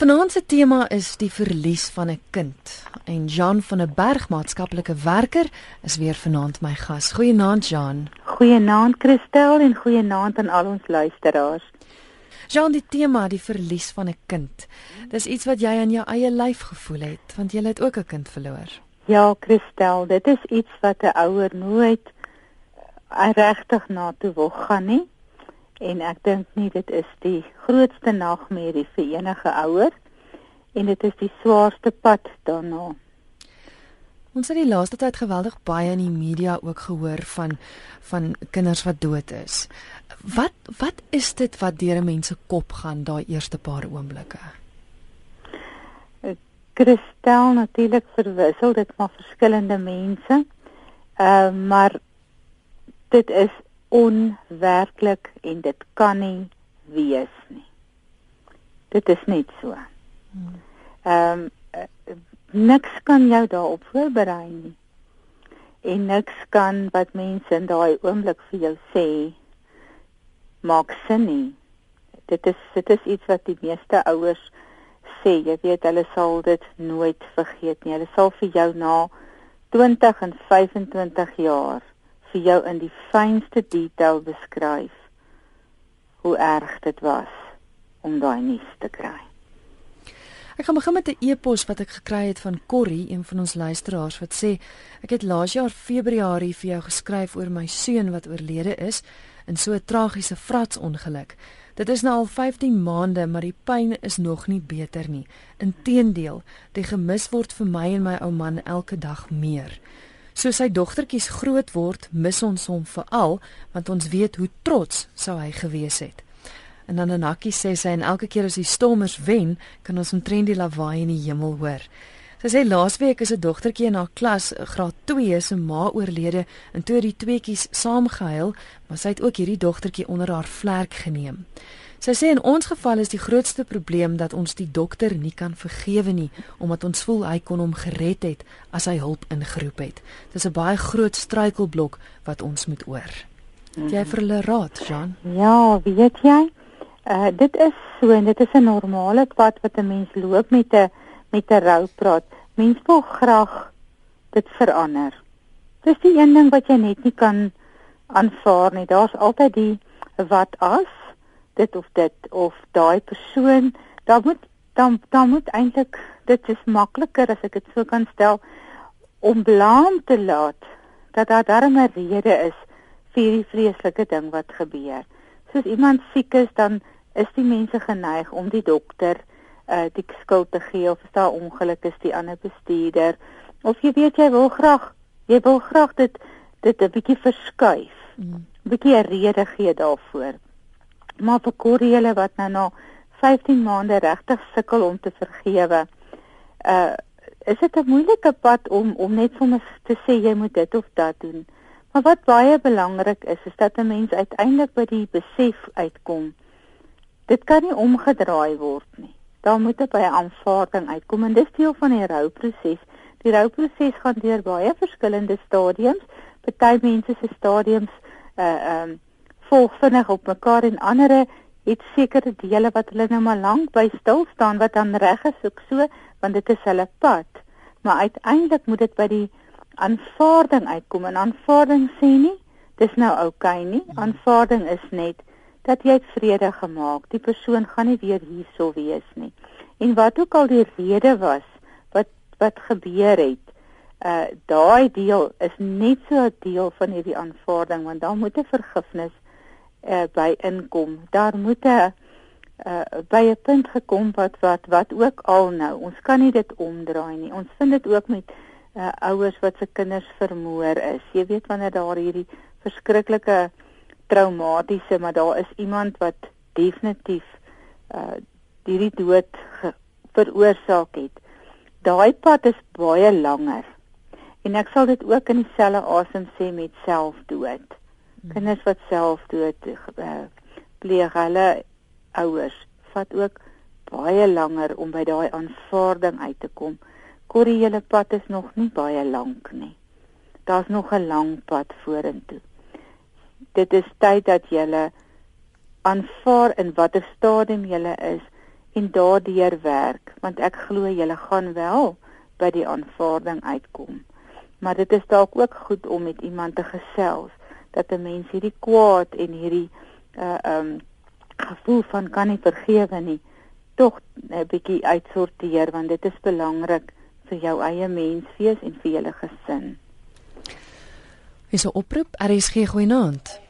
Vanaand se tema is die verlies van 'n kind. En Jean van 'n Berg maatskaplike werker is weer vanaand my gas. Goeienaand Jean. Goeienaand Christel en goeienaand aan al ons luisteraars. Jean, die tema die verlies van 'n kind. Dis iets wat jy aan jou eie lyf gevoel het, want jy het ook 'n kind verloor. Ja, Christel, dit is iets wat 'n ouer nooit regtig na toe wil gaan nie en ek dink nie dit is die grootste nagmerrie vir enige ouer en dit is die swaarste pad daarna. Ons het die laaste tyd geweldig baie in die media ook gehoor van van kinders wat dood is. Wat wat is dit wat deur 'n mens se kop gaan daai eerste paar oomblikke? Kristel natuurlik verwissel dit van verskillende mense. Ehm uh, maar dit is onwerklik en dit kan nie wees nie. Dit is net so. Ehm um, niks kan jou daarop voorberei nie. En niks kan wat mense in daai oomblik vir jou sê maak sin nie. Dit is dit is iets wat die meeste ouers sê, jy weet hulle sal dit nooit vergeet nie. Hulle sal vir jou na 20 en 25 jaar vir jou in die fynste detail beskryf hoe erg dit was om daai nuus te kry. Ek gaan begin met 'n e-pos wat ek gekry het van Corrie, een van ons luisteraars wat sê ek het laas jaar Februarie vir jou geskryf oor my seun wat oorlede is in so 'n tragiese fratsongeluk. Dit is nou al 15 maande, maar die pyn is nog nie beter nie. Inteendeel, die gemis word vir my en my ou man elke dag meer. Soos sy dogtertjies groot word, mis ons hom veral want ons weet hoe trots sou hy gewees het. En dan 'n hakkie sê sy en elke keer as die stormers wen, kan ons omtrent die lawaai in die hemel hoor. Sy sê laasweek is 'n dogtertjie in haar klas, graad 2, se ma oorlede en toe het die tweeetjies saam gehuil, maar sy het ook hierdie dogtertjie onder haar vlerk geneem. Sy sê in ons geval is die grootste probleem dat ons die dokter nie kan vergewe nie omdat ons voel hy kon hom gered het as hy hulp ingeroep het. Dis 'n baie groot struikelblok wat ons moet oor. Het jy vir hulle raad, Jean? Ja, weet jy? Uh dit is so en dit is 'n normale pad wat 'n mens loop met 'n met 'n roupraat. Mens wil graag dit verander. Dis die een ding wat jy net nie kan aanvaar nie. Daar's altyd die wat as dit of dit of daai persoon daar moet dan dan moet eintlik dit is makliker as ek dit so kan stel om blaam te laat dat daar darme rede is vir die vreeslike ding wat gebeur. Soos iemand siek is dan is die mense geneig om die dokter uh die skuld te gee of as daar ongeluk is die ander bestuurder of jy weet jy wil graag jy wil graag dit dit 'n bietjie verskuif. 'n mm. bietjie 'n rede gee daarvoor maar vir Corriele wat nou na 15 maande regtig sukkel om te vergewe. Uh is dit 'n moeilike pad om om net sommer te sê jy moet dit of dat doen. Maar wat baie belangrik is, is dat 'n mens uiteindelik by die besef uitkom. Dit kan nie omgedraai word nie. Daar moet 'n baie aanvaarding uitkom en dis deel van die rouproses. Die rouproses gaan deur baie verskillende stadiums. Party mense se stadiums uh ehm um, volg vinnig op mekaar en ander het sekere dele wat hulle nou maar lank by stil staan wat dan reg is ook so want dit is hulle pad. Maar uiteindelik moet dit by die aanvaarding uitkom en aanvaarding sê nie dis nou oukei okay nie aanvaarding is net dat jy vrede gemaak. Die persoon gaan nie weer hierso wees nie. En wat ook al die rede was wat wat gebeur het uh daai deel is net so 'n deel van hierdie aanvaarding want dan moet 'n vergifnis uh, by inkom. Daar moet 'n uh, by 'n punt gekom wat wat wat ook al nou. Ons kan nie dit omdraai nie. Ons vind dit ook met uh, ouers wat se kinders vermoor is. Jy weet wanneer daar hierdie verskriklike traumatiese, maar daar is iemand wat definitief uh hierdie dood veroorsaak het. Daai pad is baie langer. En ek sal dit ook in dieselfde asem sê met selfdood. Kinders wat self dood uh, pleeg hulle ouers vat ook baie langer om by daai aanvaarding uit te kom. Korrie hele pad is nog nie baie lank nie. Daar's nog 'n lang pad vorentoe. Dit is tyd dat jy aanvaar in watter stadium jy is en daardeur werk want ek glo julle gaan wel by die aanvaarding uitkom. Maar dit is dalk ook goed om met iemand te gesels dat 'n mens hierdie kwaad en hierdie uh um gevoel van kan nie vergewe nie tog 'n bietjie uitsorteer want dit is belangrik vir jou eie menswees en vir julle gesin. Is 'n oproep RSG goeienaand.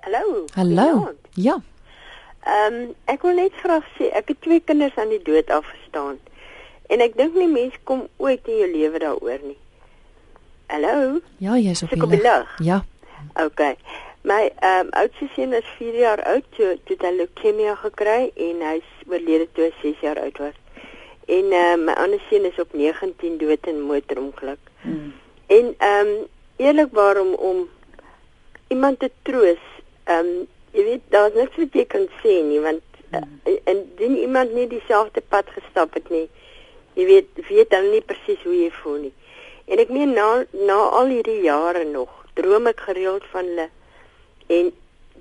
Hallo. Hallo. Ja. Ehm um, ek wil net graag sê ek het twee kinders aan die dood afgestaan. En ek dink nie mense kom ooit in jou lewe daaroor nie. Hallo? Ja, jy's op die lig. Ja. OK. My ehm um, oudste seun is 4 jaar oud, toe toe hy leukemie gekry en hy's oorlede toe hy 6 jaar oud was. En ehm uh, my ander seun is op 19 dood in motorongeluk. Hmm. En ehm um, eerlikwaar om om iemand te troos, ehm um, jy weet daar's niks wat jy kan sê nie want hmm. uh, en dien iemand nie dieselfde pad gestap het nie. Jy weet weet dan nie presies hoe jy voel nie. En ek meen na na al hierdie jare nog droom ek gereeld van hulle en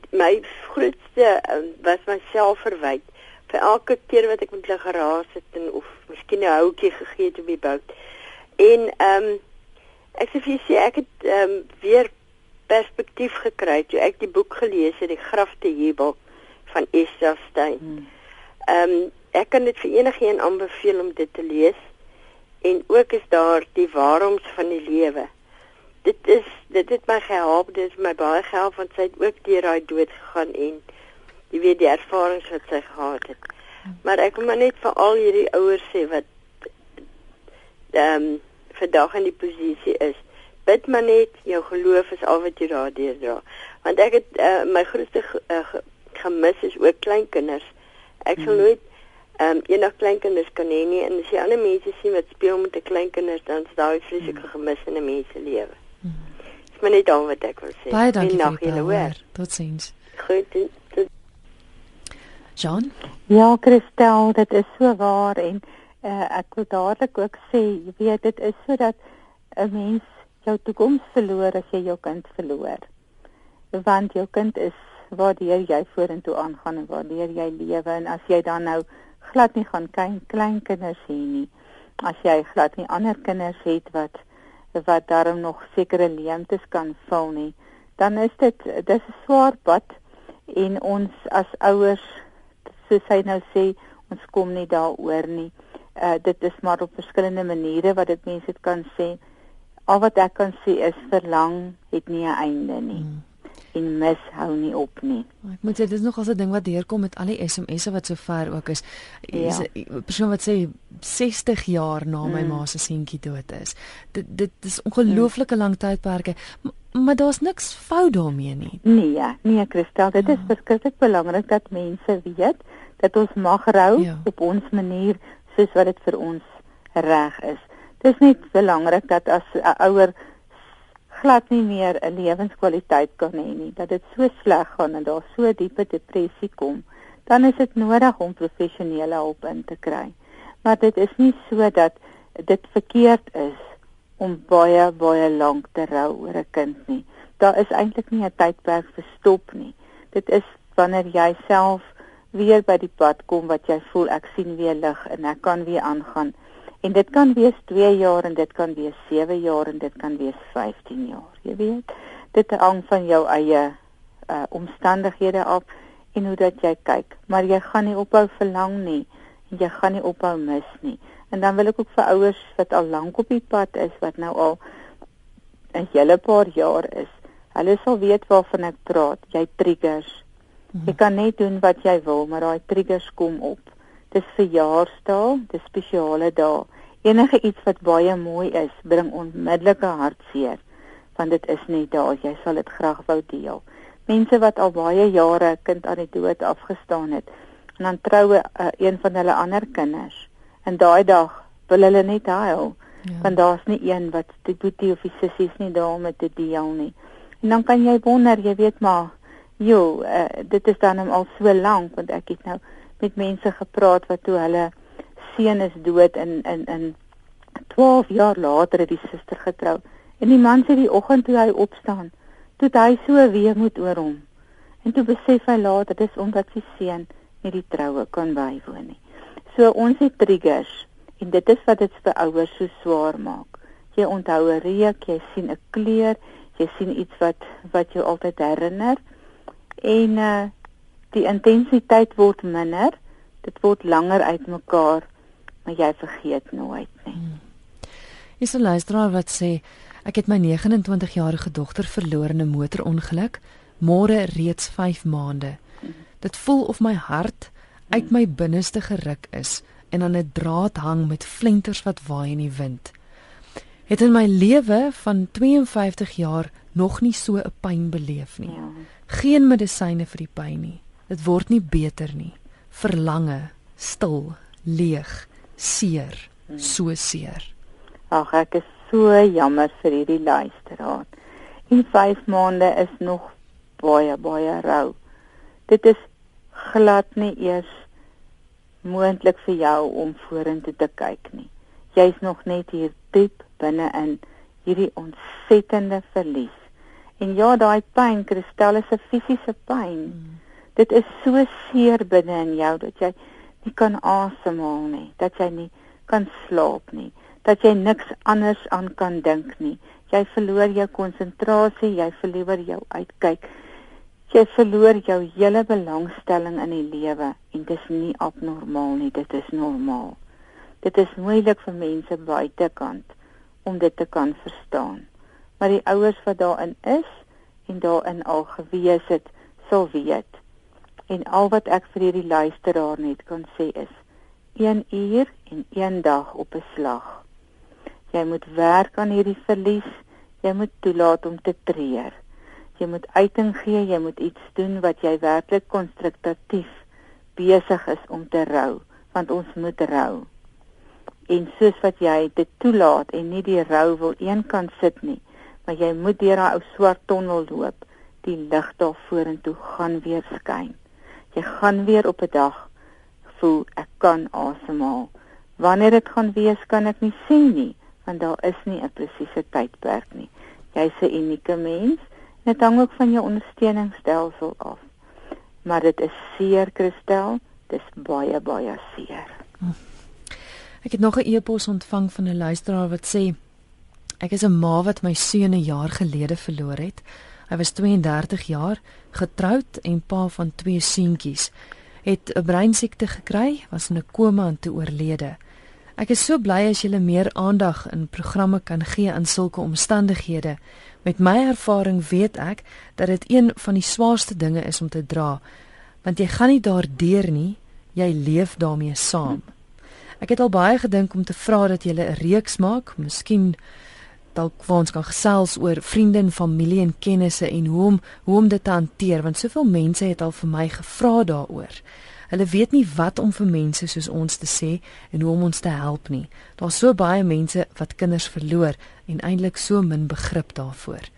my grootste um, was myself verwyd vir elke keer wat ek met hulle geraas het en of miskien 'n houtjie gegee het op die bout. En ehm um, ek sê vir sê ek het ehm um, weer perspektief gekry toe ek die boek gelees het die grafte jubel van Esther Stein. Hmm. Ehm um, ek kan dit vir enigiemand aanbeveel om dit te lees. En ook is daar die waaroms van die lewe. Dit is dit het my gehelp, dit het my baie gehelp want sy het ook deur daai dood gegaan en jy weet die ervarings wat sy gehad het. Maar ek wil maar net vir al hierdie ouers sê wat ehm um, vandag in die posisie is bid maar net jou geloof is al wat jy daardeur dra want ek het uh, my grootste uh, gemis is ook kleinkinders ek sal hmm. nooit ehm um, eendag kleinkinders kan hê nie en as jy ander mense sien wat speel met 'n kleinkinders dan is daai vreeslike hmm. gemis in 'n mens se lewe hmm. dis maar net al wat ek wil sê baie dankie nog julle hoor tot sins goed tot John ja Christel dit is so waar en uh, ek wil dadelik ook sê jy weet dit is sodat 'n mens jou toekoms verloor as jy jou kind verloor. Want jou kind is waardeur jy vorentoe aangaan en waardeur jy lewe en as jy dan nou glad nie gaan klein klein kinders hê nie. As jy glad nie ander kinders het wat wat daarom nog sekere leemtes kan vul nie, dan is dit dis 'n swaar pad en ons as ouers soos hy nou sê, ons kom nie daaroor nie. Uh dit is maar op verskillende maniere wat dit mense kan sê al wat ek kan sê is verlang het nie 'n einde nie. Hmm. En mis hou nie op nie. Ek moet sê dit is nog al 'n ding wat deurkom met al die SMS'e wat so ver ook is. Ja. 'n persoon wat sê 60 jaar na my hmm. ma se seentjie dood is. Dit dit is ongelooflike hmm. lang tydperke. Maar daar's niks fout daarmee nie. Nee, ja, nee Christel, dit ja. is verskriklik belangrik dat mense weet dat ons mag rou ja. op ons manier soos wat dit vir ons reg is. Dis net belangrik dat as 'n ouer glad nie meer 'n lewenskwaliteit kan hê nie, dat dit so sleg gaan en daar so diepe depressie kom, dan is dit nodig om professionele hulp in te kry. Maar dit is nie so dat dit verkeerd is om baie baie lank te rou oor 'n kind nie. Daar is eintlik nie 'n tydperk vir stop nie. Dit is wanneer jy self weer by die pad kom wat jy voel ek sien weer lig en ek kan weer aangaan. En dit kan wees 2 jaar en dit kan wees 7 jaar en dit kan wees 15 jaar. Jy weet, dit hang van jou eie uh omstandighede af en hoe dat jy kyk, maar jy gaan nie ophou verlang nie en jy gaan nie ophou mis nie. En dan wil ek ook vir ouers wat al lank op die pad is wat nou al 'n hele paar jaar is. Hulle sal weet waarvan ek praat. Jy triggers. Mhm. Jy kan net doen wat jy wil, maar daai triggers kom op dis verjaarsdae, dis spesiale dae. Enige iets wat baie mooi is, bring onmiddellike hartseer, want dit is nie daar jy sal dit graag wou deel. Mense wat al baie jare kind aan die dood afgestaan het, en dan troue uh, een van hulle ander kinders. En daai dag wil hulle net huil, ja. want daar's nie een wat die boetie of die sissies nie daar om te deel nie. En dan kan jy wonder, jy weet maar, joh, uh, dit is dan al so lank want ek het nou met mense gepraat wat toe hulle seun is dood in in in 12 jaar later het die suster getrou. En die man sê die oggend toe hy opstaan, toe hy so weer moet oor hom. En toe besef hy later dis omdat sy seun nie die troue kan bywoon nie. So ons het triggers en dit is wat dit vir ouers so swaar maak. Jy onthou 'n reuk, jy sien 'n kleur, jy sien iets wat wat jou altyd herinner en uh die intensiteit word minder, dit word langer uitmekaar, maar jy vergeet nooit nie. Hmm. Is 'n luisteraar wat sê ek het my 29 jarige dogter verloor in 'n motorongeluk, môre reeds 5 maande. Dit voel of my hart uit my binneste geruk is en aan 'n draad hang met flenters wat waai in die wind. Het in my lewe van 52 jaar nog nie so 'n pyn beleef nie. Ja. Geen medisyne vir die pyn nie. Dit word nie beter nie. Verlange, stil, leeg, seer, hmm. so seer. Ag, ek is so jammer vir hierdie luisteraar. In 5 maande is nog baie baie rou. Dit is glad nie eers moontlik vir jou om vorentoe te kyk nie. Jy's nog net hier diep binne in hierdie ontsettende verlies. En ja, daai pyn, kristal is 'n fisiese pyn. Mm. Dit is so seer binne in jou dat jy nie kan asemhaal nie, dat jy nie kan slaap nie, dat jy niks anders aan kan dink nie. Jy verloor jou konsentrasie, jy verloor jou uitkyk. Jy verloor jou hele belangstelling in die lewe en dit is nie abnormaal nie, dit is normaal. Dit is moeilik vir mense buitekant om dit te kan verstaan. Maar die ouers wat daarin is en daarin al gewees het, sal weet. En al wat ek vir hierdie luisteraar net kan sê is 1 uur en 1 dag op 'n slag. Jy moet werk aan hierdie verlies. Jy moet toelaat om te treur jy moet uiting gee, jy moet iets doen wat jy werklik konstruktatief besig is om te rou, want ons moet rou. En soos wat jy dit toelaat en nie die rou wil eenkant sit nie, maar jy moet deur daai ou swart tonnel loop, die lig daar vorentoe gaan weer skyn. Jy gaan weer op 'n dag voel ek kan asemhaal. Wanneer dit gaan wees, kan ek nie sê nie, want daar is nie 'n presiese tydperk nie. Jy's 'n unieke mens Dit hang ook van jou ondersteuningsstelsel af. Maar dit is seer kristel, dis baie baie seer. Ek het nog 'n e-pos ontvang van 'n luisteraar wat sê ek is 'n ma wat my seun 'n jaar gelede verloor het. Hy was 32 jaar, getroud en pa van twee seentjies. Het 'n breinsiekte gekry, was in 'n koma en toe oorlede. Ek is so bly as jy meer aandag in programme kan gee aan sulke omstandighede. Met my ervaring weet ek dat dit een van die swaarste dinge is om te dra, want jy gaan nie daardeur nie, jy leef daarmee saam. Ek het al baie gedink om te vra dat jy 'n reeks maak, miskien dalk vir ons kan gesels oor vriende en familie en kennisse en hoe om hoe om dit te hanteer, want soveel mense het al vir my gevra daaroor. Hulle weet nie wat om vir mense soos ons te sê en hoe om ons te help nie. Daar's so baie mense wat kinders verloor en eintlik so min begrip daarvoor.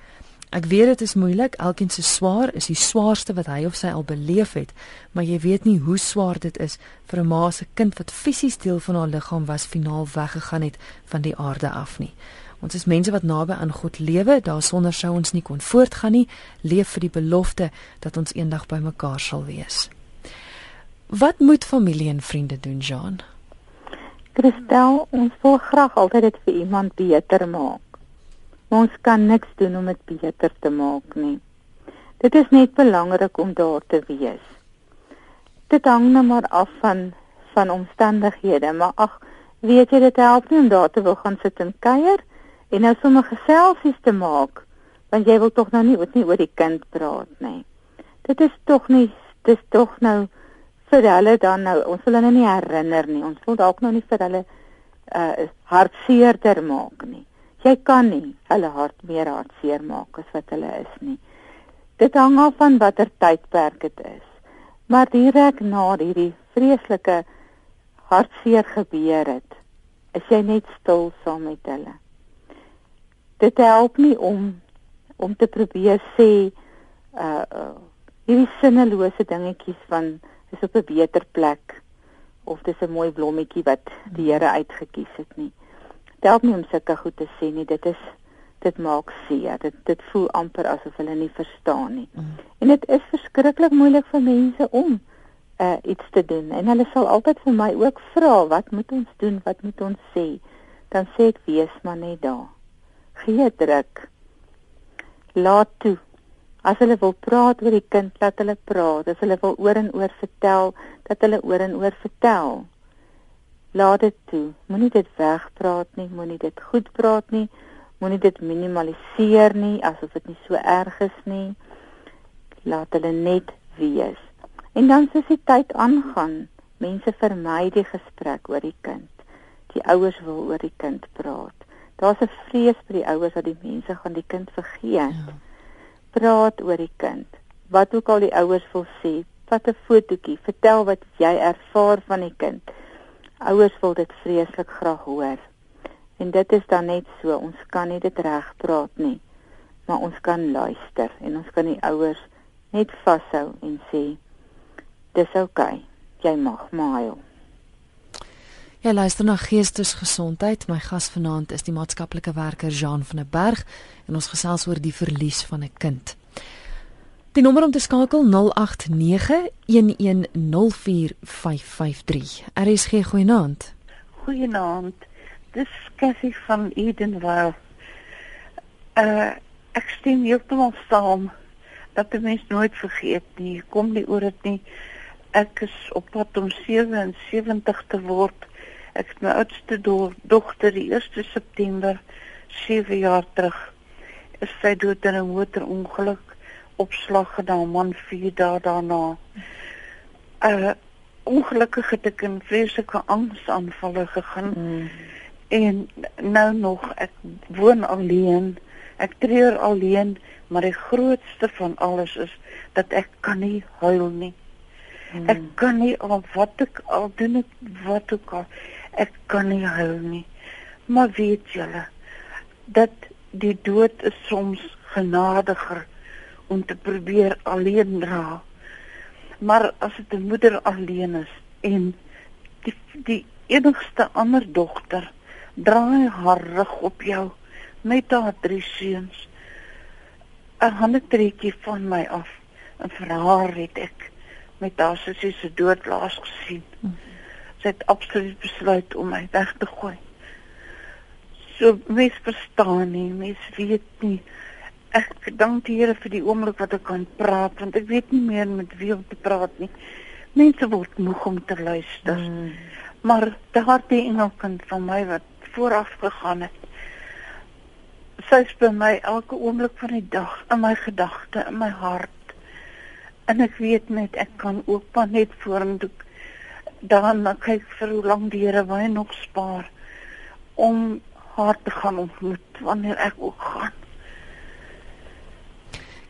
Ek weet dit is moeilik, elkeen se swaar is die swaarste wat hy of sy al beleef het, maar jy weet nie hoe swaar dit is vir 'n ma se kind wat fisies deel van haar liggaam was finaal weggegaan het van die aarde af nie. Ons is mense wat naby aan God lewe, daarsonder sou ons nie kon voortgaan nie, leef vir die belofte dat ons eendag by mekaar sal wees. Wat moet familie en vriende doen, Jean? Christel, ons wil graag altyd dit vir iemand beter maak. Ons kan niks doen om dit beter te maak nie. Dit is net belangrik om daar te wees. Dit hang nou maar af van van omstandighede, maar ag, weet jy dit help nie om daar te wil gaan sit en kuier en nou sommer geselsies te maak, want jy wil tog nou nie oor nie oor die kind praat nie. Dit is tog nie, dis tog nou vir hulle dan nou ons wil hulle nie herinner nie. Ons wil dalk nou nie vir hulle uh hartseerder maak nie. Jy kan nie hulle hart meer hartseer maak as wat hulle is nie. Dit hang af van watter tydperk dit is. Maar direk na hierdie vreeslike hartseer gebeur het, is jy net stil saam met hulle. Dit help nie om om te probeer sê uh, uh hierdie sinnelose dingetjies van is op 'n beter plek of dis 'n mooi blommetjie wat die Here uitgekies het nie. Dit help nie om sulke goed te sê nie. Dit is dit maak seer. Dit dit voel amper asof hulle nie verstaan nie. Mm. En dit is verskriklik moeilik vir mense om uh iets te doen en hulle sal altyd vir my ook vra wat moet ons doen wat moet ons sê dan sê ek wees maar net daar gee druk laat toe. As hulle wil praat oor die kind laat hulle praat. As hulle wil oor en oor vertel dat hulle oor en oor vertel. Laat dit toe. Moenie dit wegpraat nie moenie dit goed praat nie moenie dit minimaliseer nie asof dit nie so erg is nie. Laat hulle net wees. En dan soos die tyd aangaan, mense vermy die gesprek oor die kind. Die ouers wil oor die kind praat. Daar's 'n vrees by die ouers dat die mense gaan die kind vergeet. Ja. Praat oor die kind. Wat ook al die ouers wil sê, vat 'n fotootjie, vertel wat jy ervaar van die kind. Ouers wil dit vreeslik graag hoor. En dit is dan net so, ons kan nie dit reg praat nie, maar ons kan luister en ons kan die ouers net vashou en sê dis oukei. Okay. Jy mag maal. Ja, luister na Geestesgesondheid. My gas vanaand is die maatskaplike werker Jean van der Berg en ons gesels oor die verlies van 'n kind. Die nommer om te skakel 0891104553. RSG goeienaand. Goeienaand. Dis Cassie van Edenvale. Uh ek stem heeltemal saam dat 'n mens nooit vergeet nie. Kom nie oor dit nie ek is op pad om 77 te word. Ek het my oudste do dogter die 1 September 7 jaar terug is sy dood in 'n motorongeluk opslag gedaan man 4 dae daarna. Uh ongelukkig het ek in vreeslike angsaanvalle gegaan. Mm. En nou nog ek woon alleen. Ek treur alleen, maar die grootste van alles is dat ek kan nie huil nie. Hmm. Ek kan nie al wat ek al doen ek wat ook al ek kan nie hou nie. Maar weet julle dat die dood is soms genadiger om te probeer alleen dra. Maar as dit 'n moeder alleen is en die die enigste ander dogter draai haar rug op jou met haar drie seuns 'n handetrekkie van my af en vir haar het ek met haar sussie se dood laas gesien. Sy het absoluut besluit om my weg te gooi. So mens verstaan nie, mens weet nie. Ek dank die Here vir die oomblik wat ek kan praat want ek weet nie meer met wie om te praat nie. Mense word moeg om te luister. Mm. Maar daardie engelkind van my wat vooraf gegaan het. Sy is by my elke oomblik van die dag in my gedagte, in my hart en ek weet net ek kan ook maar net vorentoe dan kyk vir hoe lank die Here wy nog spaar om haar te gaan ontmoet wanneer ek ook gaan.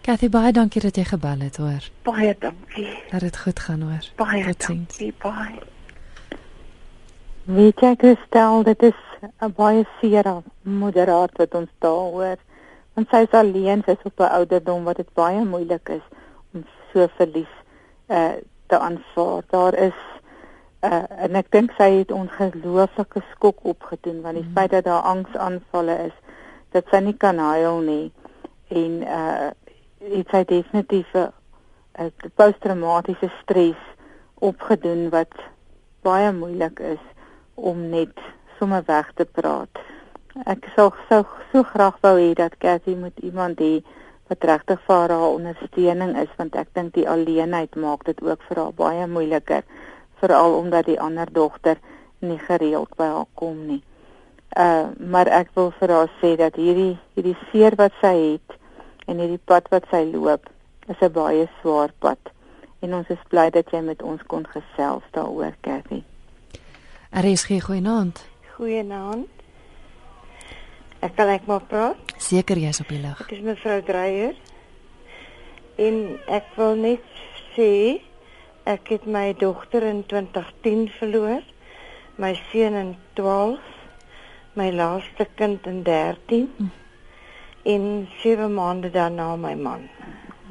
Kathy baie dankie dat jy gebel het hoor. Baie dankie. Dat dit goed gaan hoor. Baie dankie. Baie. Weet jy Christel, dit is 'n baie seer moderaat wat ons daar hoor. Want sy is alleen, sy is op 'n ouderdom wat dit baie moeilik is so verlies uh te aanvaar. Daar is uh en ek dink sy het ongelooflike skok opgedoen want die mm. feit dat daar angsaanvalle is dat sy nie kan huil nie en uh dit sy definitief 'n uh, posttraumatiese stres opgedoen wat baie moeilik is om net sommer weg te praat. Ek sou so so graag wou hê dat Cathy moet iemand hê wat regtig vir haar ondersteuning is want ek dink die alleenheid maak dit ook vir haar baie moeiliker veral omdat die ander dogter nie gereeld by haar kom nie. Uh maar ek wil vir haar sê dat hierdie hierdie seer wat sy het en hierdie pad wat sy loop is 'n baie swaar pad en ons is bly dat jy met ons kon gesels daaroor Cathy. RSG goeienaand. Goeienaand. Ek kan ek maar praat? Seker jy's op die lig. Ek is mevrou Dreyer. En ek wil net sê ek het my dogter in 2010 verloor, my seun in 12, my laaste kind in 13 hm. en 7 maande daarna my man.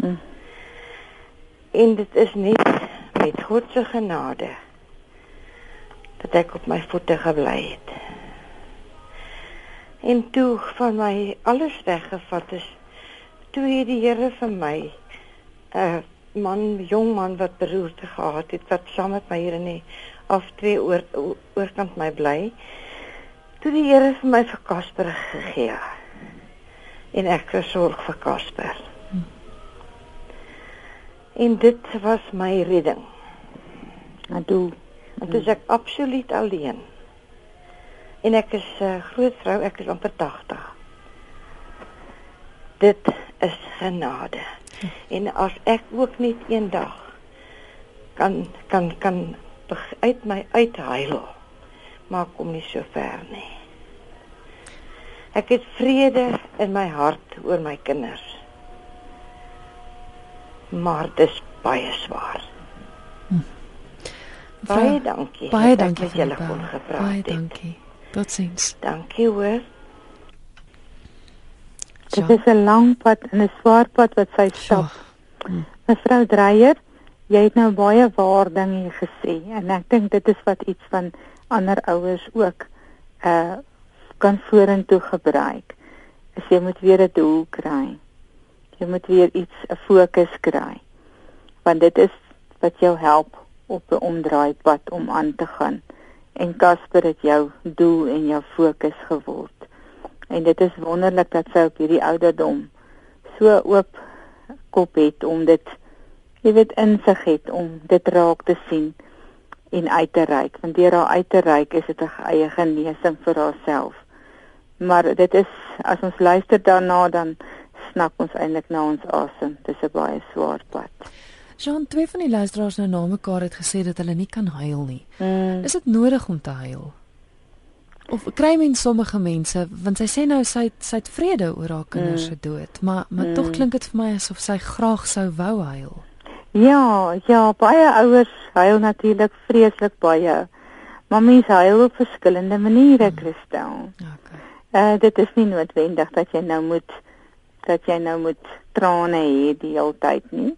Hm. En dit is net met God se genade dat ek op my voete gebly het en toe van my alles weggevat is toe het die Here vir my 'n uh, man, jong man wat beroerte gehad het wat saam met my hier in die aftree oor oorkant my bly. Toe die Here vir my vir Casper gegee. En ek versorg vir Casper. Hm. En dit was my redding. En toe, en toe ek absoluut alleen. En ek is 'n uh, groot vrou, ek is amper 80. Dit is genade. En as ek ook net eendag kan kan kan uit my uithuil, maar kom nie so ver nie. Ek het vrede in my hart oor my kinders. Maar dis baie swaar. Hm. Baie dankie. Baie dankie vir julle kon gepraat. Baie dankie. Totsiens. Dankie hoor. Dit is 'n lang pad en 'n swaar pad wat sy stap. Hm. Mevrou Dreyer, jy het nou baie waar dinge gesê en ek dink dit is wat iets van ander ouers ook uh kan vorentoe gebruik. As jy moet weer 'n doel kry. Jy moet weer iets 'n fokus kry. Want dit is wat jou help op 'n omdraaipad om aan te gaan. En Casper het jou doel en jou fokus geword en dit is wonderlik dat sy op hierdie ouderdom so oop kop het om dit jy weet insig het om dit raak te sien en uit te reik want deur haar uit te reik is dit 'n eie genesing vir haarself maar dit is as ons luister daarna dan snak ons eintlik na ons asem dis 'n baie swaar pad Jean twee van die luisteraars nou na mekaar het gesê dat hulle nie kan huil nie. Mm. Is dit nodig om te huil? Of kry mens sommige mense want sy sê nou sy sy het vrede oor haar kinders se mm. dood maar maar mm. tog klink dit vir my asof sy graag sou wou huil. Ja, ja, baie ouers huil natuurlik vreeslik baie. Maar mense huil op verskillende maniere, mm. Christel. Okay. Uh dit is nie noodwendig dat jy nou moet dat jy nou moet trane hê die hele tyd nie.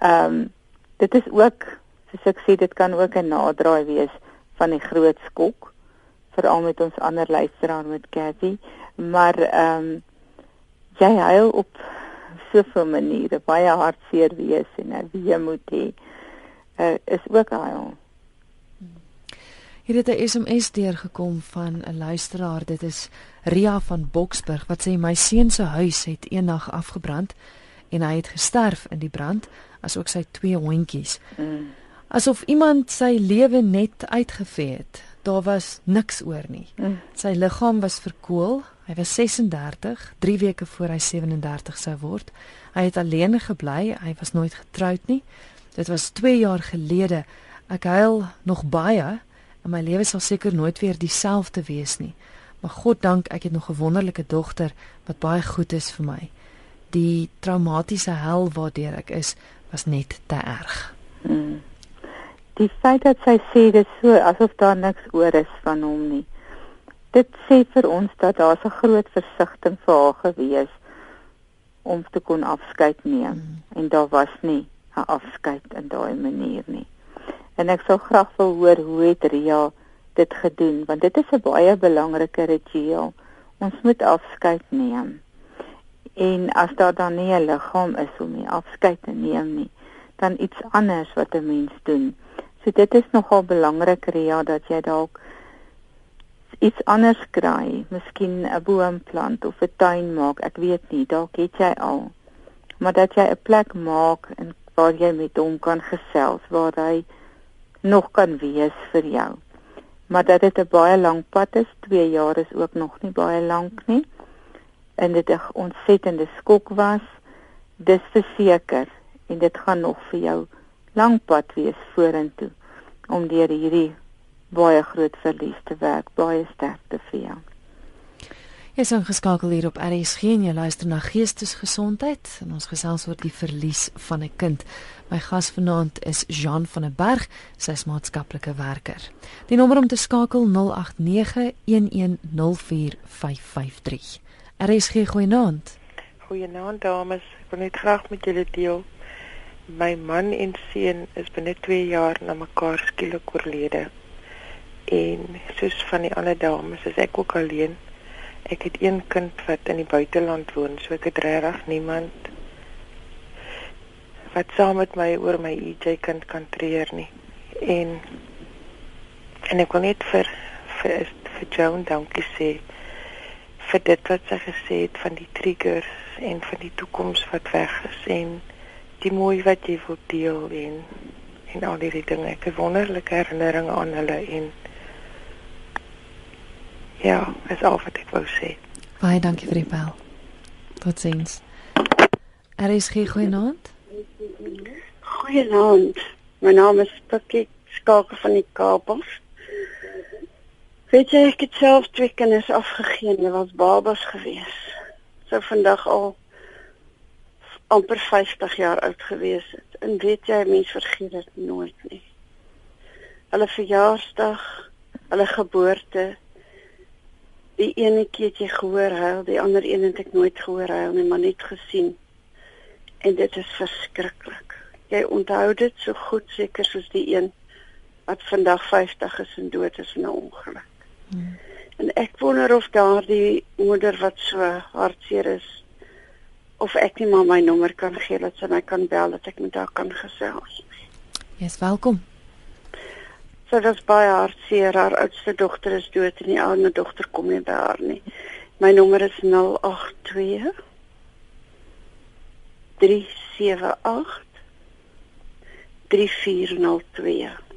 Ehm um, dit is ook soos ek sê dit kan ook 'n naderdraai wees van die groot skok veral met ons ander luisteraar met Cathy, maar ehm um, jy huil op soveel maniere, baie hartseer wees en nou wie moet hê. Uh, is ook huil. Hier het 'n SMS deurgekom van 'n luisteraar. Dit is Ria van Boksburg wat sê my seun se huis het eendag afgebrand en hy het gesterf in die brand, asook sy twee hondjies. Mm. Asof iemand sy lewe net uitgevee het daar was niks oor nie. Mm. Sy liggaam was verkoel. Hy was 36, 3 weke voor hy 37 sou word. Hy het alleen gebly. Hy was nooit getroud nie. Dit was 2 jaar gelede. Ek huil nog baie en my lewe sal seker nooit weer dieselfde wees nie. Maar God dank, ek het nog 'n wonderlike dogter wat baie goed is vir my. Die traumatiese hel waardeur ek is, was net te erg. Mm die feit dat sy sê dit so asof daar niks oor is van hom nie. Dit sê vir ons dat daar 'n groot versigtiging vir haar gewees om te kon afskeid neem mm. en daar was nie 'n afskeid in daai manier nie. En ek sou graag wil hoor hoe het Ria dit gedoen want dit is 'n baie belangrike ritueel. Ons moet afskeid neem. En as daar dan nie 'n liggaam is om nie afskeid te neem nie, dan iets anders wat 'n mens doen. So dit is nogal belangrik Ria dat jy dalk iets anders kry, miskien 'n boom plant of 'n tuin maak, ek weet nie, dalk het jy al. Maar dat jy 'n plek maak en waar jy met hom kan gesels, waar hy nog kan wees vir jou. Maar dat dit 'n baie lank pad is, 2 jaar is ook nog nie baie lank nie. En dit 'n ontsettende skok was, dis verseker en dit gaan nog vir jou lank pad wees vorentoe om deur hierdie baie groot verlies te werk. Baie sterkte vir jou. Jy is ingeskakel hier op RSG en jy luister na Geestesgesondheid en ons gesels oor die verlies van 'n kind. My gas vanaand is Jean van der Berg, sy is maatskaplike werker. Die nommer om te skakel 0891104553. RSG goeienaand. Goeienaand dames, ek wil net graag met julle deel my man en seun is binne 2 jaar na mekaar skielik oorlede. En soos van die ander dames, is ek ook alleen. Ek het een kind wat in die buiteland woon, so ek het regtig niemand wat saam met my oor my EJ kind kan treur nie. En en ek wil net vir vir vir Joan dankie sê vir dit wat sy gesê het van die triggers en van die toekoms wat weg is en die mooi wat jy wil deel en en al die dinge. Ek het wonderlike herinneringe aan hulle en ja, dis al wat ek wou sê. Baie dankie vir die bel. Totsiens. Er is geen goeienaand. Goeienaand. My naam is Pikkie Skakel van die Kaapers. Weet jy ek het self twee kinders afgegee, hulle was babas gewees. Sou vandag al amper 50 jaar oud gewees het. En weet jy, mense vergeet dit nooit nie. Hulle verjaarsdag, hulle geboorte. Die ene keer het jy gehoor huil, die ander een het ek nooit gehoor huil nie, maar net gesien. En dit is verskriklik. Jy onthou dit so goed seker soos die een wat vandag 50 is en dood is in 'n ongeluk. Hmm. En ek wonder of daardie moeder wat so hartseer is of ek nie maar my nommer kan gee dat sy my kan bel dat ek met haar kan gesels. Jy's welkom. Sy was baie hartseer. Haar oudste dogter is dood en die ander dogter kom nie by haar nie. My nommer is 082 378 3402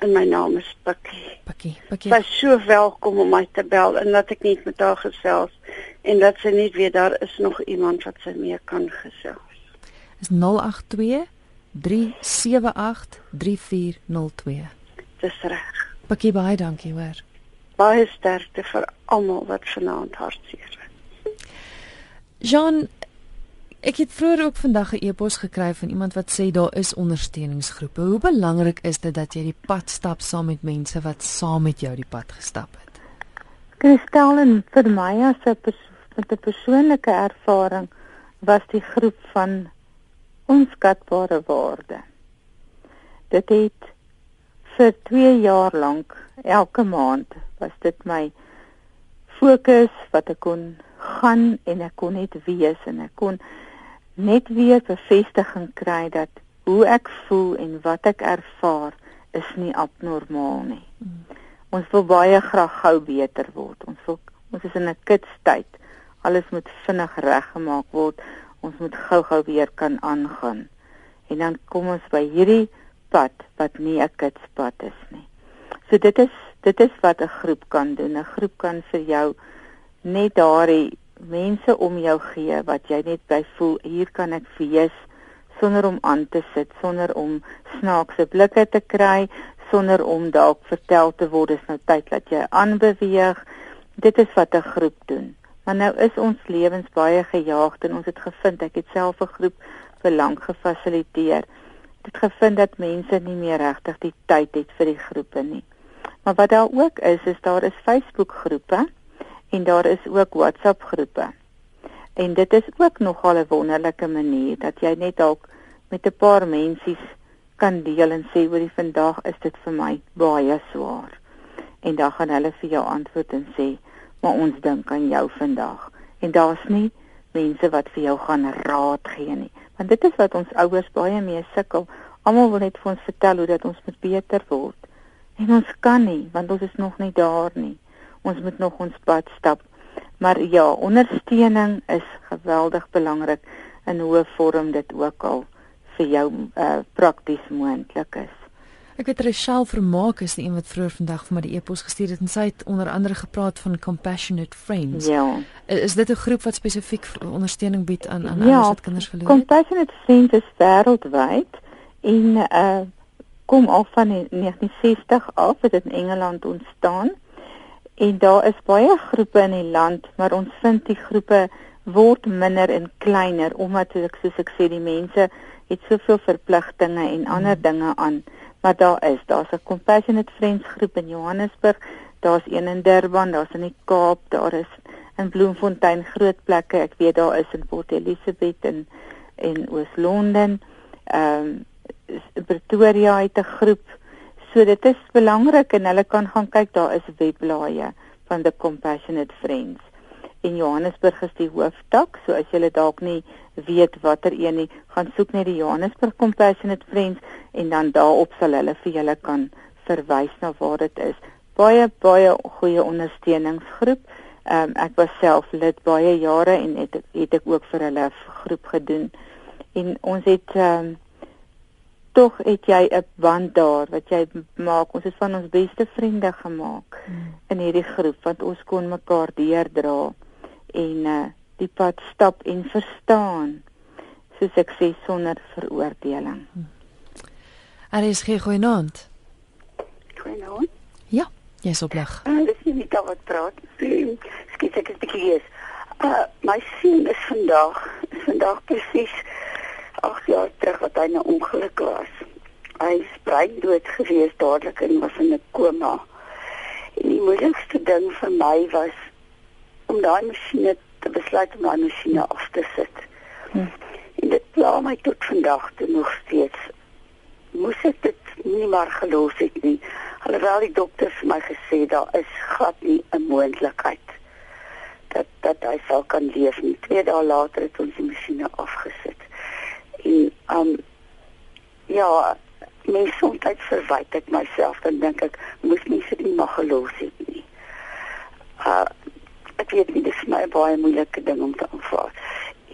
en my naam is Pikkie. Pikkie, Pikkie. Sy is so welkom om my te bel en dat ek net met haar gesels en dat sy net weet daar is nog iemand wat sy mee kan gesels. Is 082 378 3402. Dis reg. Pikkie baie dankie hoor. Baie sterkte vir almal wat vanaand hartseer is. Jean Ek het vroeër ook vandag 'n e-pos gekry van iemand wat sê daar is ondersteuningsgroepe. Hoe belangrik is dit dat jy die pad stap saam met mense wat saam met jou die pad gestap het? Kristel en vir my as 'n pers persoonlike ervaring was die groep van onskatbare waarde. Dit het vir 2 jaar lank elke maand was dit my fokus wat ek kon gaan en ek kon net wees en ek kon net weer bevestiging kry dat hoe ek voel en wat ek ervaar is nie abnormaal nie. Mm. Ons wil baie graag gou beter word. Ons wil ons is in 'n kitstyd. Alles moet vinnig reggemaak word. Ons moet gou-gou weer kan aangaan. En dan kom ons by hierdie pad wat nie 'n kitspad is nie. So dit is dit is wat 'n groep kan doen. 'n Groep kan vir jou net daardie mense om jou gee wat jy net by voel hier kan ek wees sonder om aan te sit, sonder om snaakse blikke te kry, sonder om dalk vertel te word dis nou tyd dat jy aanbeweeg. Dit is wat 'n groep doen. Maar nou is ons lewens baie gejaagd en ons het gevind ek het self 'n groep vir lank gefasiliteer. Dit gevind dat mense nie meer regtig die tyd het vir die groepe nie. Maar wat daar ook is, is daar is Facebook groepe en daar is ook WhatsApp groepe. En dit is ook nogal 'n wonderlike manier dat jy net dalk met 'n paar mensies kan deel en sê oor die vandag is dit vir my baie swaar. En dan gaan hulle vir jou antwoord en sê, "Maar ons dink aan jou vandag." En daar's nie mense wat vir jou gaan raad gee nie. Want dit is wat ons ouers baie mee sukkel. Almal wil net vir ons vertel hoe dat ons moet beter word. En ons kan nie, want ons is nog nie daar nie ons moet nog ons pad stap. Maar ja, ondersteuning is geweldig belangrik in hoe vorm dit ook al vir jou uh, prakties moontlik is. Ek weet Rachel Vermaak is die een wat vroeër vandag vir my die e-pos gestuur het en sy het onder andere gepraat van compassionate friends. Ja. Is dit 'n groep wat spesifiek ondersteuning bied aan aan ja, wat kinders verloor het? Ja, compassionate friends is wêreldwyd en uh kom al van 1960 af het dit in Engeland ontstaan. En daar is baie groepe in die land, maar ons vind die groepe word minder en kleiner omdat ek soos ek sê die mense het soveel verpligtinge en ander hmm. dinge aan. Maar daar is, daar's 'n Compassionate Friends groep in Johannesburg, daar's een in Durban, daar's in die Kaap, daar is in Bloemfontein groot plekke. Ek weet daar is in Port Elizabeth en in Oos-London. Ehm um, Pretoria het 'n groep So dit is belangrik en hulle kan gaan kyk daar is webblaaie van the compassionate friends. en Johannesburg is die hooftak. So as jy dalk nie weet watter een nie, gaan soek net die Johannesburg Compassionate Friends en dan daarop sal hulle vir julle kan verwys na waar dit is. Baie baie goeie ondersteuningsgroep. Ehm um, ek was self lid baie jare en het het ek ook vir hulle groep gedoen. En ons het ehm um, tog het jy 'n band daar wat jy maak. Ons het van ons beste vriende gemaak hmm. in hierdie groep want ons kon mekaar deurdra en uh, die pad stap en verstaan soos ek sê sonder veroordeling. Hmm. Aris gee goeienaand. Goeienaand. Ja, jy's op lig. Uh, dis nie net wat praat. Skiet ek 'n bietjie lees. Uh my seun is vandag, is vandag presies 8 jaar terug wat hy 'n ongeluk was. Hy is brein dood gewees dadelik en was in 'n koma. En die moeilikste ding vir my was om daai masjiene te besluit om daai masjiene af te sit. Hm. En dit pla my tot vandag toe nog steeds. Moes ek dit nie maar gelos het nie. Alhoewel die dokter vir my gesê daar is glad nie 'n moontlikheid dat dat hy sal kan leef nie. Twee dae later het ons die masjiene afgesit en um ja my gesondheid verwyd ek myself dan dink ek moes mense dit mag gelos het nie. Uh ek weet nie dis my baie moeilike ding om te aanvaar.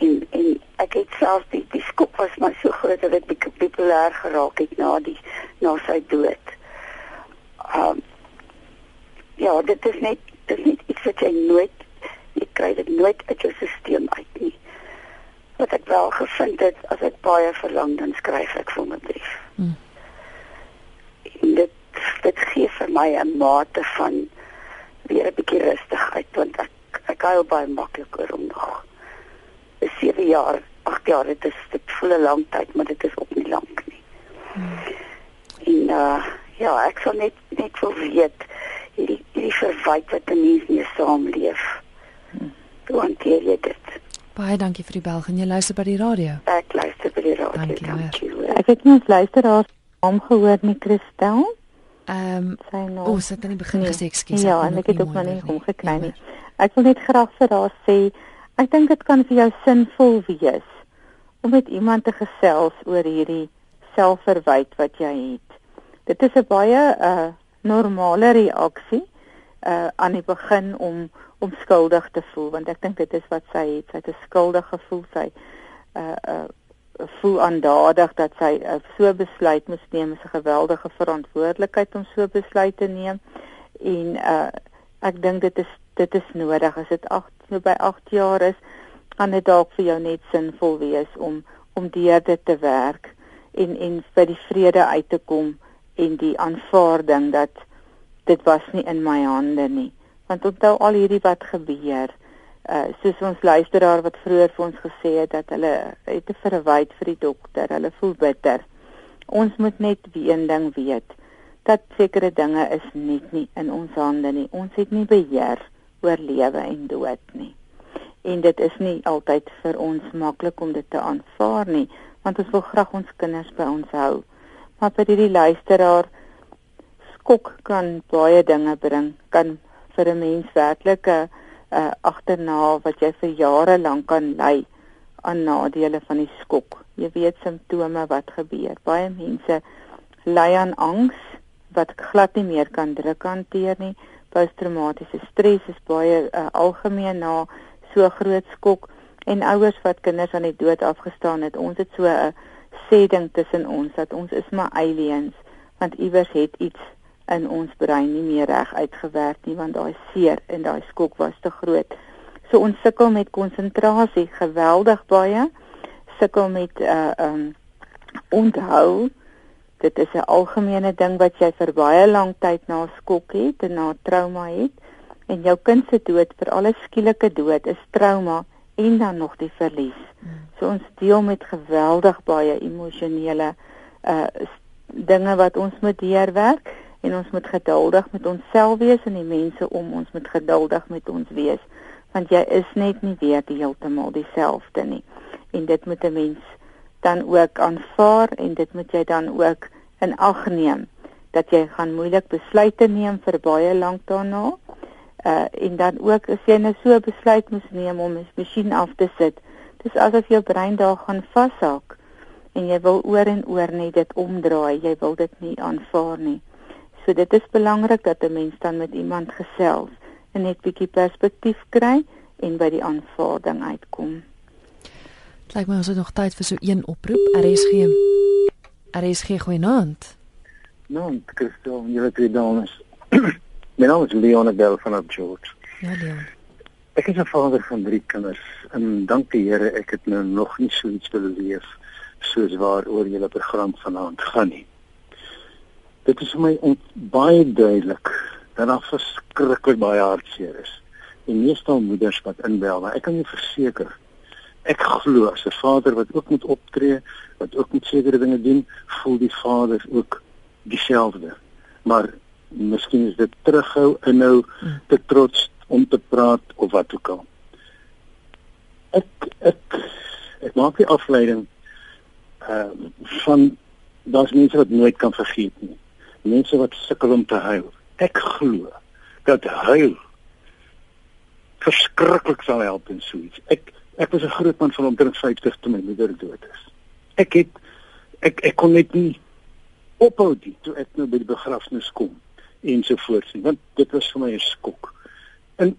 En en ek het self die die skop was my so groot dat ek baie populêr geraak het na die na sy dood. Um ja dit is net dit is net iets wat jy nooit jy kry dit nooit uit jou stelsel uit nie wat ek wel gevind het as ek baie verlang dan skryf ek vir my brief. Hmm. Dit dit gee vir my 'n mate van weer 'n bietjie rustigheid want ek ek huil baie maklik oor hom nog. Dis 7 jaar, 8 jaar dit is dit voel 'n lang tyd maar dit is ook nie lank nie. Hmm. En uh ja, ek sal net net wil weet hierdie hierdie verwyte wat 'n mens mee saamleef. Hmm. Hoe hanteer jy dit? Baie dankie vir die bel. Gaan jy luister by die radio? Ek luister by die radio. Dankie. dankie ek het nie ons luisteraars om gehoor nie, Christel. Ehm, um, o, oh, sy het net begin nee. gesê ekskuus. Ja, en ek het ook maar nie omgekry nie. Ek wil net graag vir haar sê, ek dink dit kan vir jou sinvol wees om met iemand te gesels oor hierdie selfverwyte wat jy het. Dit is 'n baie uh normale reaksie uh aan die begin om om skuldig te voel want ek dink dit is wat sy het. Sy het 'n skuldige gevoel sy uh uh voel aandadig dat sy uh, so besluit moes neem. Is 'n geweldige verantwoordelikheid om so besluit te neem. En uh ek dink dit is dit is nodig as dit 8 so by 8 jaar is kan dit dalk vir jou net sinvol wees om om deur dit te werk en en by die vrede uit te kom en die aanvaarding dat dit was nie in my hande nie want onthou al hierdie wat gebeur. Uh soos ons luisteraar wat vroeër vir ons gesê het dat hulle het 'n verwyd vir die dokter hulle voel bitter. Ons moet net een ding weet dat sekere dinge is net nie in ons hande nie. Ons het nie beheer oor lewe en dood nie. En dit is nie altyd vir ons maklik om dit te aanvaar nie want ons wil graag ons kinders by ons hou. Maar vir hierdie luisteraar skok kan baie dinge bring kan vir 'n mens werklik 'n uh, agterna wat jy vir jare lank kan ly aan nadele van die skok. Jy weet simptome wat gebeur. Baie mense ly aan angs wat glad nie meer kan druk hanteer nie. Posttraumatiese stres is baie uh, algemeen na so groot skok en ouers wat kinders aan die dood afgestaan het. Ons het so 'n sê ding tussen ons dat ons is maar aliens want iewers het iets in ons brein nie meer reg uitgewerk nie want daai seer en daai skok was te groot. So ons sukkel met konsentrasie geweldig baie. Sukkel met uh um onthou. Dit is 'n algemene ding wat jy vir baie lank tyd na skok het en na trauma het. En jou kind se dood, vir alle skielike dood, is trauma en dan nog die verlies. So ons deel met geweldig baie emosionele uh dinge wat ons moet deurwerk en ons moet geduldig met onsself wees en die mense om ons moet geduldig met ons wees. Want jy is net nie weer die heeltemal dieselfde nie. En dit moet 'n mens dan ook aanvaar en dit moet jy dan ook in ag neem. Dat jy gaan moeilik besluite neem vir baie lank daarna. Uh en dan ook as jy nou so besluit moet neem om 'n masjien af te sit, dis asof jou brein daar gaan vashak. En jy wil oor en oor net dit omdraai, jy wil dit nie aanvaar nie. So dit is belangrik dat 'n mens dan met iemand gesels en net bietjie perspektief kry en by die aanvaarding uitkom. Lyk my ons het nog tyd vir so een oproep. RSG. RSG goeienaand. Nou, Christel, julle twee dames. My naam is Leon Adel van George. Ja, Leon. Ek is 'n vader van drie kinders en dank die Here ek het nou nog nie so iets beleef soos waaroor julle program vanaand gaan nie. Dit is vir my baie duidelik dat daar verskriklik baie hartseer is. En meestal moeders wat inbel, maar ek kan jou verseker ek glo as 'n vader wat ook moet optree, wat ook moet sekere dinge doen, voel die vader ook dieselfde. Maar miskien is dit terughou inhou te trots om te praat of wat ook al. Ek ek ek maak die afleiding uh van daar's mense wat nooit kan vergeet nie. Mense wat sukkel om te huil. Ek glo dat huil verskriklik sal help in so iets. Ek ek was 'n groot man van omtrent 50 toe my moeder dood is. Ek het ek ek kon net nie ophou dit toe ek nou by die begrafnis kom ensovoorts nie, want dit was vir my 'n skok. En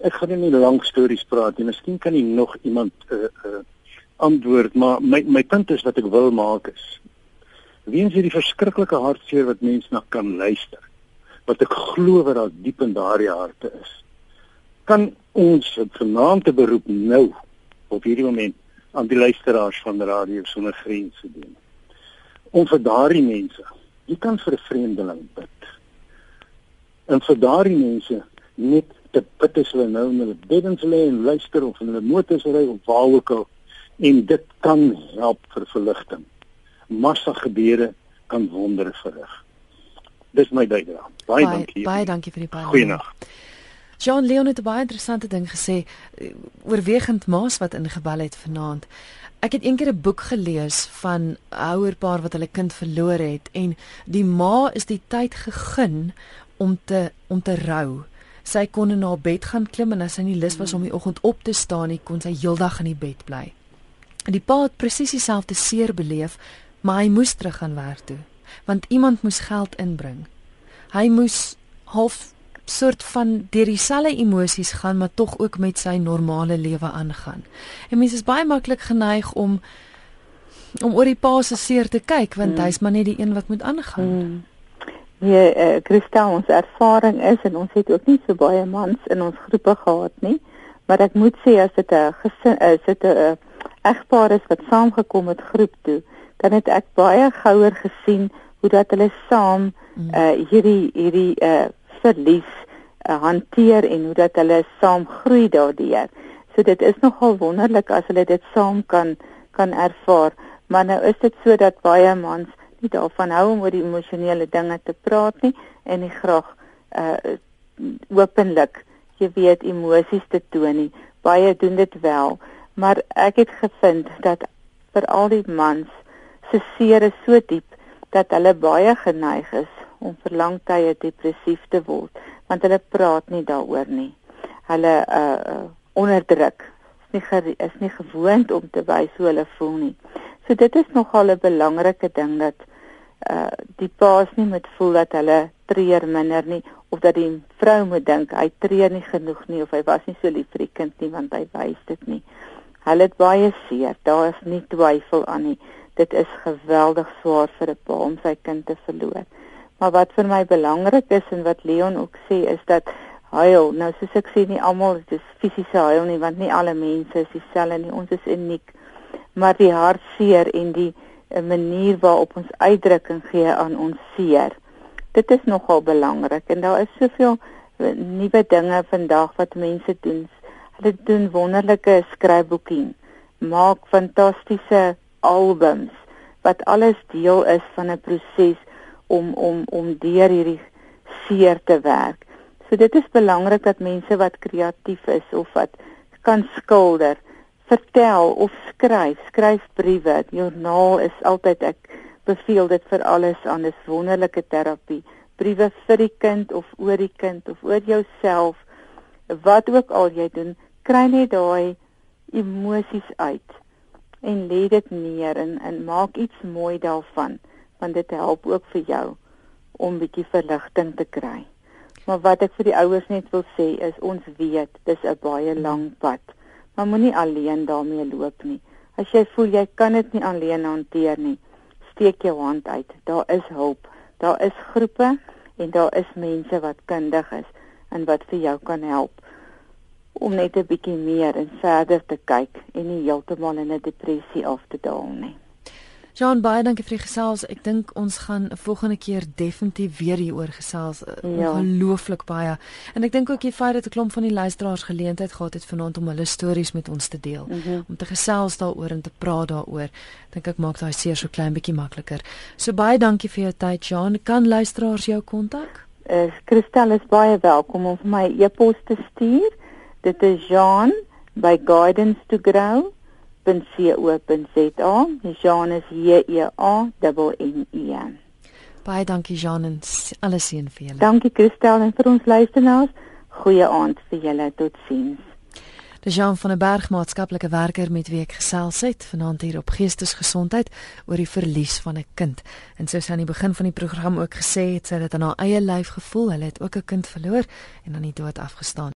ek gaan nie lank stories praat nie. Miskien kan jy nog iemand 'n uh, uh, antwoord, maar my my punt is wat ek wil maak is weens hierdie verskriklike hartseer wat mense na kan luister wat ek glo wat daar diep in daardie harte is kan ons vanaand te beroep nou op hierdie moment aan die luisteraars van Radio Sonder Grense doen. Om vir daardie mense jy kan vir 'n vreemdeling bid. En vir daardie mense net te bid as hulle nou in hulle beddens lê en luister of in hulle motors ry of waar ook al en dit kan help vir verligting massa gebeure kan wondere verrig. Dis my bydrae. Baie, baie dankie. Baie dankie vir die baie. Goeienaand. John Leon het 'n baie interessante ding gesê oorwegend maas wat ingebel het vanaand. Ek het eendag 'n boek gelees van 'n ouerpaar wat hulle kind verloor het en die ma is die tyd gegee om te om te rou. Sy kon in haar bed gaan klim en as sy nie lus was om die oggend op te staan nie, kon sy heeldag in die bed bly. En die pa het presies dieselfde seer beleef, maar hy moes terug gaan werk toe want iemand moes geld inbring. Hy moes half soort van deur dieselfde emosies gaan maar tog ook met sy normale lewe aangaan. En mense is baie maklik geneig om om oor die pa se seer te kyk want hmm. hy's maar net die een wat moet aangaan. Hmm. Ja, uh, Christa, ons ervaring is en ons het ook nie so baie mans in ons groepe gehad nie, maar ek moet sê as dit 'n gesin is, dit 'n egpaar is wat saamgekom het groep toe, dan het ek baie gouer gesien hoe dat hulle saam uh hierdie hierdie uh verlies uh, hanteer en hoe dat hulle saam groei daardeur. So dit is nogal wonderlik as hulle dit saam kan kan ervaar. Maar nou is dit so dat baie mans nie daarvan hou om oor die emosionele dinge te praat nie en nie graag uh openlik jy weet emosies te toon nie. Baie doen dit wel, maar ek het gevind dat vir al die mans se seer is so diep dat hulle baie geneig is om vir lang tye depressief te word want hulle praat nie daaroor nie. Hulle uh onderdruk. Is nie is nie gewoond om te wys hoe hulle voel nie. So dit is nogal 'n belangrike ding dat uh die paas nie moet voel dat hulle treur minder nie of dat die vrou moet dink hy treur nie genoeg nie of hy was nie so lief vir die kind nie want hy wys dit nie. Hulle het baie seer. Daar is nie twyfel aan nie dit is geweldig swaar vir 'n pa om sy kind te verloor. Maar wat vir my belangrik is en wat Leon ook sê is dat huil, nou soos ek sê nie almal dis fisiese huil nie want nie alle mense is dieselfde nie. Ons is uniek. Maar die hartseer en die eh, manier waarop ons uitdrukking gee aan ons seer. Dit is nogal belangrik en daar is soveel eh, nuwe dinge vandag wat mense doen. Hulle doen wonderlike skryfboekie, maak fantastiese albums wat alles deel is van 'n proses om om om deur hierdie seer te werk. So dit is belangrik dat mense wat kreatief is of wat kan skilder, vertel of skryf, skryf briewe. Joernaal is altyd ek beveel dit vir alles aan 'n wonderlike terapie. Briewe vir die kind of oor die kind of oor jouself wat ook al jy doen, kry net daai emosies uit en lê dit neer en en maak iets mooi daarvan want dit help ook vir jou om bietjie verligting te kry. Maar wat ek vir die ouers net wil sê is ons weet dis 'n baie lang pad. Maar moenie alleen daarmee loop nie. As jy voel jy kan dit nie alleen hanteer nie, steek jou hand uit. Daar is hulp. Daar is groepe en daar is mense wat kundig is en wat vir jou kan help om net 'n bietjie meer en verder te kyk en nie heeltemal in 'n depressie af te daal nie. Jean baie dankie vir die gesels. Ek dink ons gaan 'n volgende keer definitief weer hieroor gesels. Ja. Ongelooflik baie. En ek dink ook die feit dat 'n klomp van die luisteraars geleentheid gehad het vanaand om hulle stories met ons te deel, mm -hmm. om te gesels daaroor en te praat daaroor, dink ek maak daai seer so klein bietjie makliker. So baie dankie vir jou tyd, Jean. Kan luisteraars jou kontak? Eh, uh, Christel is baie welkom om vir my e-pos te stuur. Dit is Jean by Guidance to Grow www.co.za. Jean is J E A N N E. Baie dankie Jean en alles seën vir julle. Dankie Christel en vir ons luisteraars. Goeie aand vir julle. Totsiens. Die Jean van der Berg maatskaplike werker met wie ek gesels het vanaand hier op Geestesgesondheid oor die verlies van 'n kind. En soos aan die begin van die program ook gesê het, sy het dit aan haar eie lyf gevoel. Hulle het ook 'n kind verloor en aan die dood afgestaan.